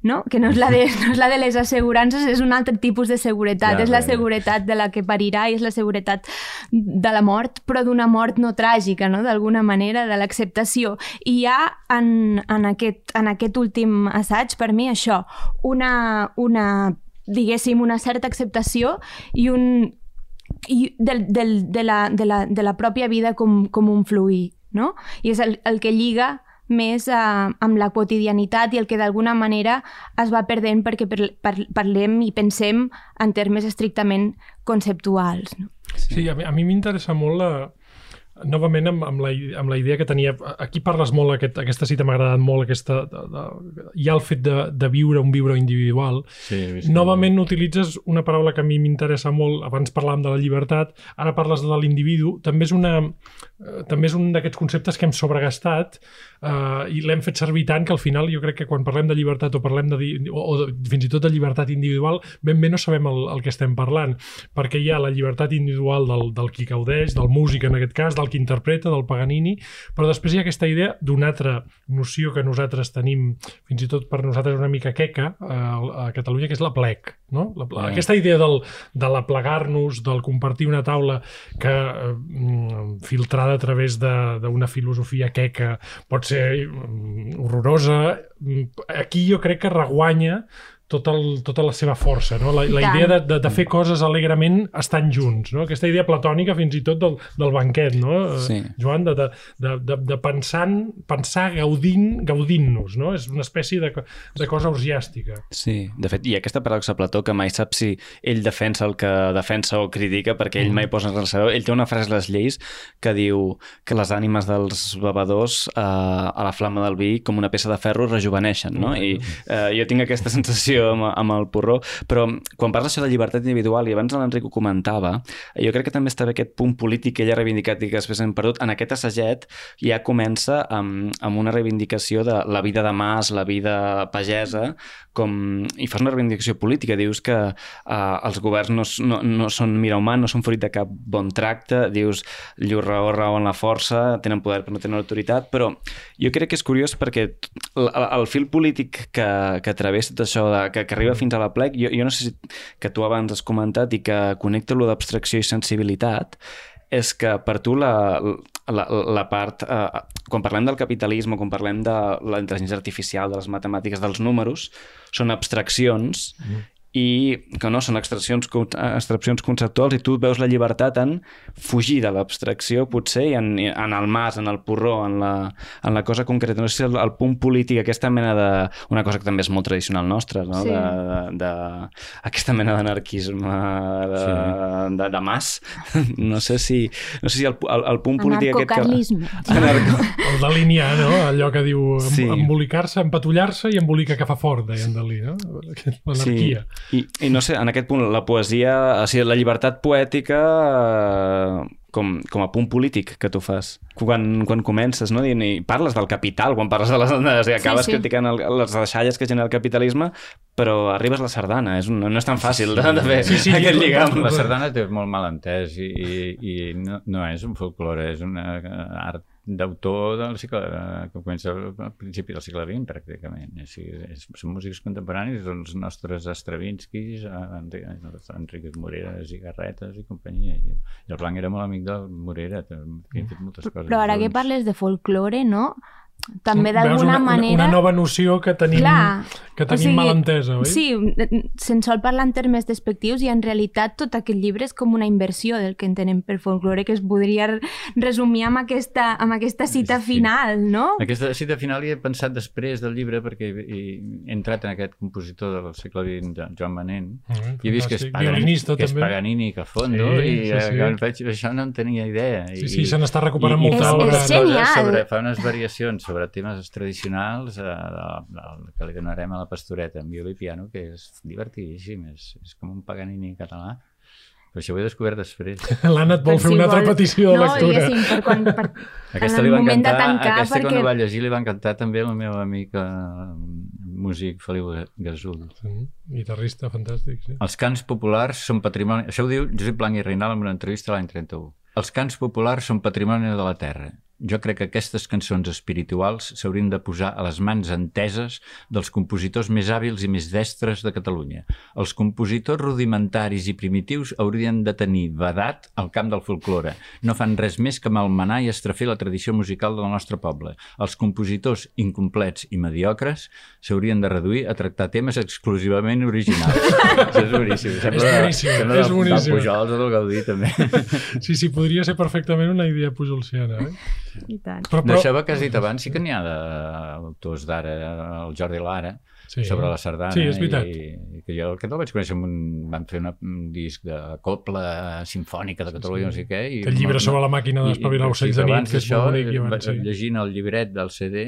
no? que no és, la de, no és la de les assegurances, és un altre tipus de seguretat. Ja, és la bé. seguretat de la que parirà i és la seguretat de la mort, però d'una mort no tràgica, no? d'alguna manera, de l'acceptació. I hi ha en, en, aquest, en aquest últim assaig, per mi, això, una, una diguéssim, una certa acceptació i un, i del, del, de, la, de, la, de la pròpia vida com, com un fluir, no? I és el, el que lliga més eh, amb la quotidianitat i el que d'alguna manera es va perdent perquè per, per, parlem i pensem en termes estrictament conceptuals. No? Sí, a mi, a mi m'interessa molt la, novament amb, amb, la, amb la idea que tenia aquí parles molt, aquest, aquesta cita m'ha agradat molt aquesta, de, de, hi ha el fet de, de viure un viure individual Sí, novament utilitzes una paraula que a mi m'interessa molt abans parlàvem de la llibertat ara parles de l'individu també és una també és un d'aquests conceptes que hem sobregastat eh, i l'hem fet servir tant que al final jo crec que quan parlem de llibertat o parlem de, o, o fins i tot de llibertat individual ben bé no sabem el, el que estem parlant perquè hi ha la llibertat individual del, del qui gaudeix, del músic en aquest cas del qui interpreta, del Paganini però després hi ha aquesta idea d'una altra noció que nosaltres tenim fins i tot per nosaltres una mica queca eh, a Catalunya que és la plec no? la, Ah. aquesta idea del, de la plegar-nos, del compartir una taula que eh, mm, filtrada a través de- d'una filosofia queca pot ser mm, horrorosa Mm, aquí jo crec que reguanya tot el, tota la seva força, no? la, I la tant. idea de, de, de fer coses alegrement estant junts, no? aquesta idea platònica fins i tot del, del banquet, no? Eh, Sí. Joan, de, de, de, de, de pensant, pensar gaudint, gaudint-nos, no? és una espècie de, de cosa orgiàstica. Sí, de fet, ha aquesta paradoxa Plató que mai sap si ell defensa el que defensa o critica perquè ell mai posa en relació. Ell té una frase a les lleis que diu que les ànimes dels bevedors eh, a la flama del vi com una peça de ferro rejuveneixen, no? I eh, jo tinc aquesta sensació relació amb, amb el porró, però quan parles això de llibertat individual, i abans l'Enric ho comentava, jo crec que també està bé aquest punt polític que ella ha reivindicat i que després hem perdut. En aquest assaget ja comença amb, amb una reivindicació de la vida de mas, la vida pagesa, com, i fas una reivindicació política, dius que uh, els governs no, no, no són mira humà, no són fruit de cap bon tracte, dius llur raó, raó en la força, tenen poder però no tenen autoritat, però jo crec que és curiós perquè el, el fil polític que, que travessa tot això, de, que, que arriba fins a la plec, jo, jo no sé si que tu abans has comentat i que connecta lo d'abstracció i sensibilitat, és que per tu la, la, la part... Eh, quan parlem del capitalisme, quan parlem de la intel·ligència artificial, de les matemàtiques, dels números, són abstraccions mm i que no són extraccions, extraccions conceptuals i tu veus la llibertat en fugir de l'abstracció potser i en, en el mas, en el porró, en la, en la cosa concreta. No sé si el, el punt polític, aquesta mena de... una cosa que també és molt tradicional nostra, no? Sí. De, de, de, aquesta mena d'anarquisme de, sí. de, de mas. No sé si, no sé si el, el, el punt polític aquest que... Anarco... El Dalí no? Allò que diu sí. embolicar-se, empatullar-se i embolica que fa fort, deia en Dalí, no? L'anarquia. Sí. I, I no sé, en aquest punt, la poesia, o sigui, la llibertat poètica eh, com, com a punt polític que tu fas. Quan, quan comences, no? I, parles del capital, quan parles de les... O sigui, acabes sí, sí. criticant el, les deixalles que genera el capitalisme, però arribes a la sardana. És un, no és tan fàcil de, de fer sí, sí, aquest lligam. La sardana té molt mal entès i, i, i no, no és un folklore, és una art d'autor del segle, que comença al principi del segle XX, pràcticament. És, és, són músics contemporanis, els nostres Stravinskis, Enriquez Moreres i Garretes i companyia. I, i el Blanc era molt amic del Morera, que hem fet moltes coses. Però ara que parles de folklore, no? També d'alguna manera... Una nova noció que tenim, Clar, que tenim o sigui, mal entesa, oi? Sí, se'n sol parlar en termes despectius i en realitat tot aquest llibre és com una inversió del que entenem per folklore que es podria resumir amb aquesta, amb aquesta cita sí. final, no? Aquesta cita final hi he pensat després del llibre perquè he, he entrat en aquest compositor del segle XX, Joan Manent, mm, i he vist que és, Paganini, que és Paganini que fondo sí, i sí, sí. Eh, vaig, això no en tenia idea. Sí, sí, se n'està recuperant molta obra. És genial! Sobre, fa unes variacions sobre temes tradicionals eh, el, que li donarem a la pastoreta en violí i piano, que és divertidíssim, és, és com un Paganini català. Però això ho he descobert després. L'Anna et vol fer una altra petició de lectura. No, per quan, per, aquesta li va encantar, tancar, aquesta perquè... quan ho va llegir li va encantar també el meu amic eh, músic Feliu Gasol. Sí, guitarrista fantàstic, sí. Els cants populars són patrimoni... Això ho diu Josep Blanc i Reinal en una entrevista l'any 31. Els cants populars són patrimoni de la terra jo crec que aquestes cançons espirituals s'haurien de posar a les mans enteses dels compositors més hàbils i més destres de Catalunya. Els compositors rudimentaris i primitius haurien de tenir vedat al camp del folklore. No fan res més que malmenar i estrafer la tradició musical del nostre poble. Els compositors incomplets i mediocres s'haurien de reduir a tractar temes exclusivament originals. És boníssim. Sembla, és boníssim. Sembla és boníssim. Pujols o del Gaudí, també. Sí, sí, podria ser perfectament una idea pujolciana. Eh? I tant. Però, però... D'això que has dit abans sí que n'hi ha d'autors d'ara, el Jordi Lara, sí. sobre la sardana. Sí, és veritat. I, i que jo aquest el vaig conèixer un, van fer una, un disc de copla sinfònica de Catalunya, sí. no sé què. I, el llibre sobre la màquina d'espavilar ocells de nit, que és molt bonic. I abans, sí. Llegint el llibret del CD,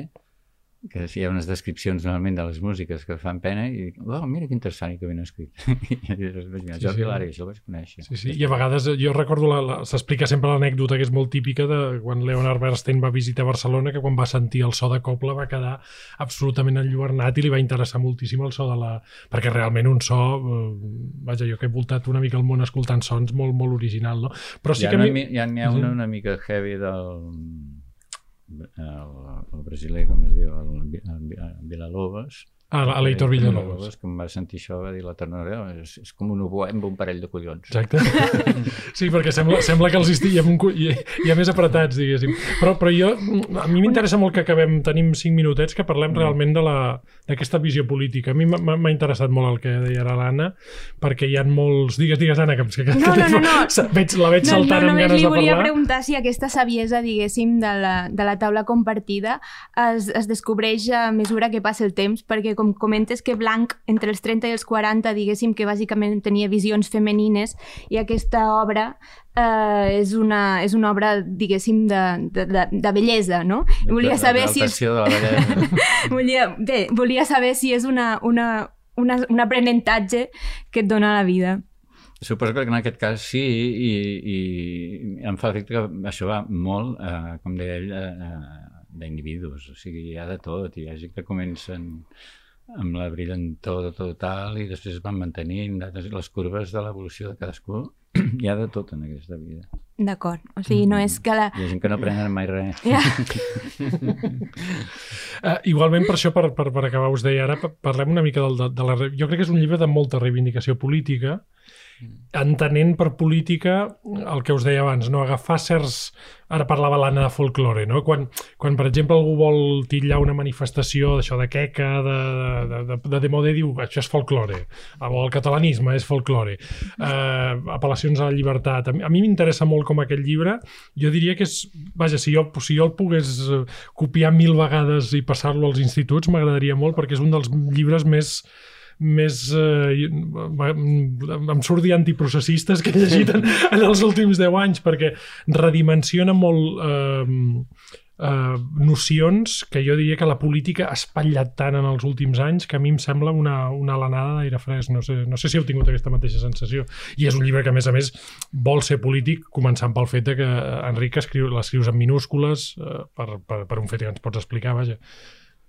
que hi ha unes descripcions normalment de les músiques que fan pena i, oh, mira que interessant i que ben escrit. I mira, sí, Jordi sí. Lara, això ho vaig conèixer. Sí, sí, i a vegades jo recordo, s'explica sempre l'anècdota que és molt típica de quan Leonard Bernstein va visitar Barcelona, que quan va sentir el so de Copla va quedar absolutament enlluernat i li va interessar moltíssim el so de la... perquè realment un so, eh, vaja, jo que he voltat una mica el món escoltant sons molt, molt original, no? Però sí ha que... Una, mi... Hi ha, hi ha una, una mica heavy del el, el brasiler, com es diu, el, el, el Villalobos, Ah, l'Eitor Villalobos. Que em va sentir això, va dir la ternura, és, és com un oboe amb un parell de collons. Exacte. Sí, perquè sembla, sembla que els estiguem un, hi, hi ha més apretats, diguéssim. Però, però jo, a mi m'interessa molt que acabem, tenim cinc minutets, que parlem mm. realment d'aquesta visió política. A mi m'ha interessat molt el que deia ara l'Anna, perquè hi ha molts... Digues, digues, Anna, que, que, no, no, no, no. Veig, la veig saltant no, no, amb ganes de parlar. No, li volia preguntar si aquesta saviesa, diguéssim, de la, de la taula compartida es, es descobreix a mesura que passa el temps, perquè com com comentes que Blanc, entre els 30 i els 40, diguéssim que bàsicament tenia visions femenines i aquesta obra eh, és, una, és una obra, diguéssim, de, de, de, de bellesa, no? De, volia saber si és... Volia, bé, volia saber si és una, una, una, un aprenentatge que et dona la vida. Suposo que en aquest cas sí, i, i em fa efecte que això va molt, eh, com deia ell, eh, d'individus, o sigui, hi ha de tot, hi ha gent que comencen amb la brillantor total i després es van mantenint les curves de l'evolució de cadascú hi ha de tot en aquesta vida D'acord, o sigui, no és que la... Hi ha gent que no aprenen mai res. Ja. uh, igualment, per això, per, per, per acabar, us deia ara, parlem una mica del, de, de la... Jo crec que és un llibre de molta reivindicació política, entenent per política el que us deia abans, no? agafar certs... Ara parlava l'Anna de folklore, no? Quan, quan, per exemple, algú vol titllar una manifestació d'això de queca, de, de, de, de demode, diu això és folklore, o el catalanisme és folklore, uh, apel·lacions a la llibertat. A mi, m'interessa molt com aquest llibre, jo diria que és... Vaja, si jo, si jo el pogués copiar mil vegades i passar-lo als instituts, m'agradaria molt, perquè és un dels llibres més més eh, em surt dir antiprocessistes que he llegit en, en els últims 10 anys perquè redimensiona molt eh, eh, nocions que jo diria que la política ha espatllat tant en els últims anys que a mi em sembla una, una alenada d'aire fresc. No sé, no sé si heu tingut aquesta mateixa sensació. I és un llibre que, a més a més, vol ser polític, començant pel fet de que Enric escriu, l'escrius en minúscules eh, per, per, per un fet que ens pots explicar, vaja.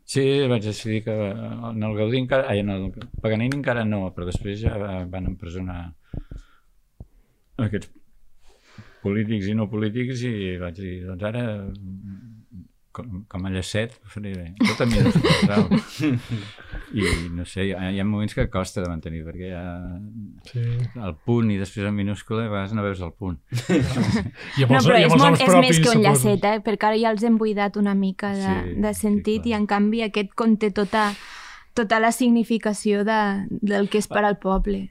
Sí, vaig decidir que en el Gaudí encara, ai, en el Paganini encara no, però després ja van empresonar aquests polítics i no polítics i vaig dir, doncs ara com, com a llacet faré bé. A minúscules, I no sé, hi ha, hi ha moments que costa de mantenir, perquè hi ha sí. el punt i després en minúscula a vegades no veus el punt. I no, però és, molt, és més que un llacet, eh? perquè ara ja els hem buidat una mica de, sí, de sentit sí, i en canvi aquest conté tota, tota la significació de, del que és per al poble.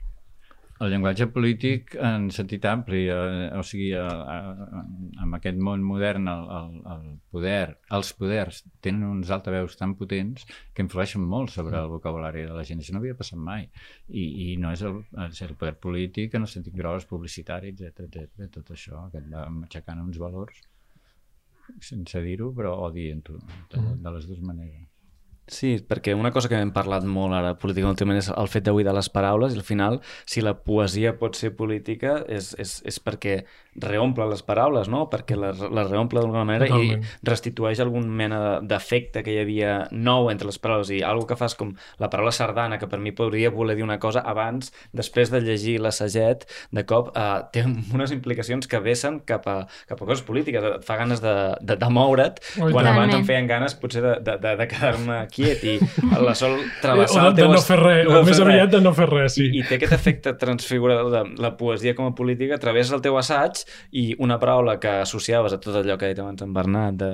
El llenguatge polític en sentit ampli, eh, o sigui, eh, eh, amb aquest món modern el, el, el poder, els poders tenen uns altaveus tan potents que influeixen molt sobre el vocabulari de la gent. Això no havia passat mai. I, i no és el, és el poder polític en el sentit gros, publicitari, etc etc. tot això que et va aixecant uns valors sense dir-ho, però o dient-ho, de, de les dues maneres. Sí, perquè una cosa que hem parlat molt ara política últimament és el fet de buidar les paraules i al final, si la poesia pot ser política és, és, és perquè reomple les paraules, no? Perquè les, les reomple d'alguna manera Totalment. i restitueix algun mena d'efecte que hi havia nou entre les paraules. I algo que fas com la paraula sardana, que per mi podria voler dir una cosa abans, després de llegir l'assaget, de cop eh, té unes implicacions que vessen cap a, cap a coses polítiques, et fa ganes de, de, de moure't, oh, quan abans em feien ganes potser de, de, de, de quedar-me quiet i la sol travessar o de, de no fer res, o més aviat de no fer res, sí. I, I té aquest efecte transfigurador de la poesia com a política a través del teu assaig i una paraula que associaves a tot allò que ha dit abans en Bernat, de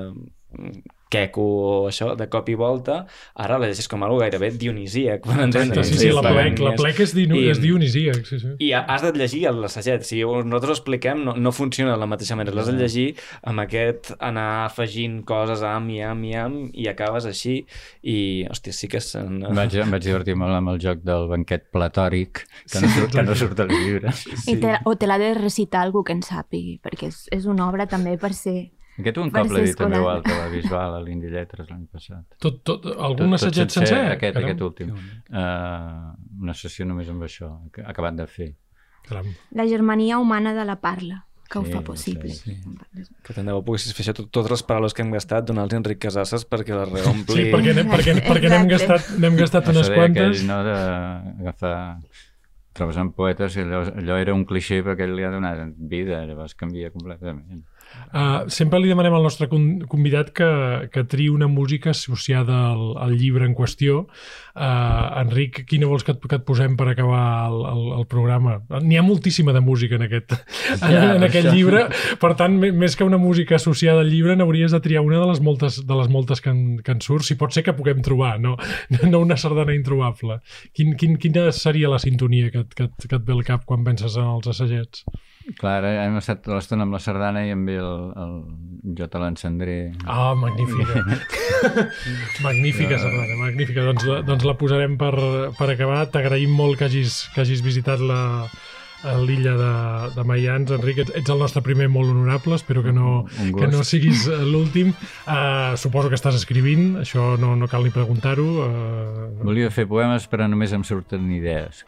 queco o això, de cop i volta, ara la llegeix com algo gairebé dionisíac. Per entendre. Sí, sí, sí, la plec, la plec és, dino, I, és dionisíac. Sí, sí. I has de llegir l'assaget. Si nosaltres ho expliquem, no, no funciona de la mateixa manera. L'has de llegir amb aquest anar afegint coses am i am i am i acabes així i, hòstia, sí que... Sen... Em vaig, em vaig divertir molt amb el joc del banquet platòric, que no, surt, que no surt al llibre. Sí. I te, o te l'ha de recitar algú que en sàpigui, perquè és, és una obra també per ser aquest un cop l'he dit també que la visual a l'Indi Lletres l'any passat. Tot, tot, algun tot sencer? sencer? Aquest, aquest últim. Uh, una sessió només amb això, acabat de fer. Caram. La germania humana de la parla que sí, ho fa possible. Sí, sí. Que tant de bo poguessis fer això, tot, totes les paraules que hem gastat, donar-los Enric Casasses perquè les reompli. Sí, perquè, n'hem, perquè, perquè n'hem gastat, n'hem gastat unes quantes. Aquell, no, d'agafar trobes en poetes i allò, allò era un cliché perquè li ha donat vida, llavors canvia completament. Uh, sempre li demanem al nostre convidat que, que triï una música associada al, al llibre en qüestió. Uh, Enric, quina vols que et, que et posem per acabar el, el, el programa? N'hi ha moltíssima de música en aquest, ja, en, en aquest llibre, per tant, més que una música associada al llibre, n'hauries de triar una de les moltes, de les moltes que, en, que en surt, si pot ser que puguem trobar, no, no una sardana introbable. Quin, quin, quina seria la sintonia que, que, que et ve al cap quan penses en els assagets? Clar, hem estat l'estona amb la sardana i amb el, el Jo te l'encendré. Ah, magnífica. magnífica sardana, magnífica. Doncs, doncs la posarem per, per acabar. T'agraïm molt que hagis, que hagis visitat la, a l'illa de, de Maians. Enric, ets, ets el nostre primer molt honorable, espero que no, que no siguis eh, l'últim. Uh, suposo que estàs escrivint, això no, no cal ni preguntar-ho. Uh... Volia fer poemes però només em surten idees.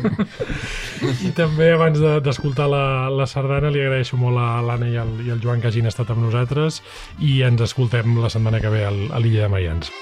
I també abans d'escoltar de, la, la sardana li agraeixo molt a l'Anna i, el, i el Joan que hagin estat amb nosaltres i ens escoltem la setmana que ve a l'illa de Maians.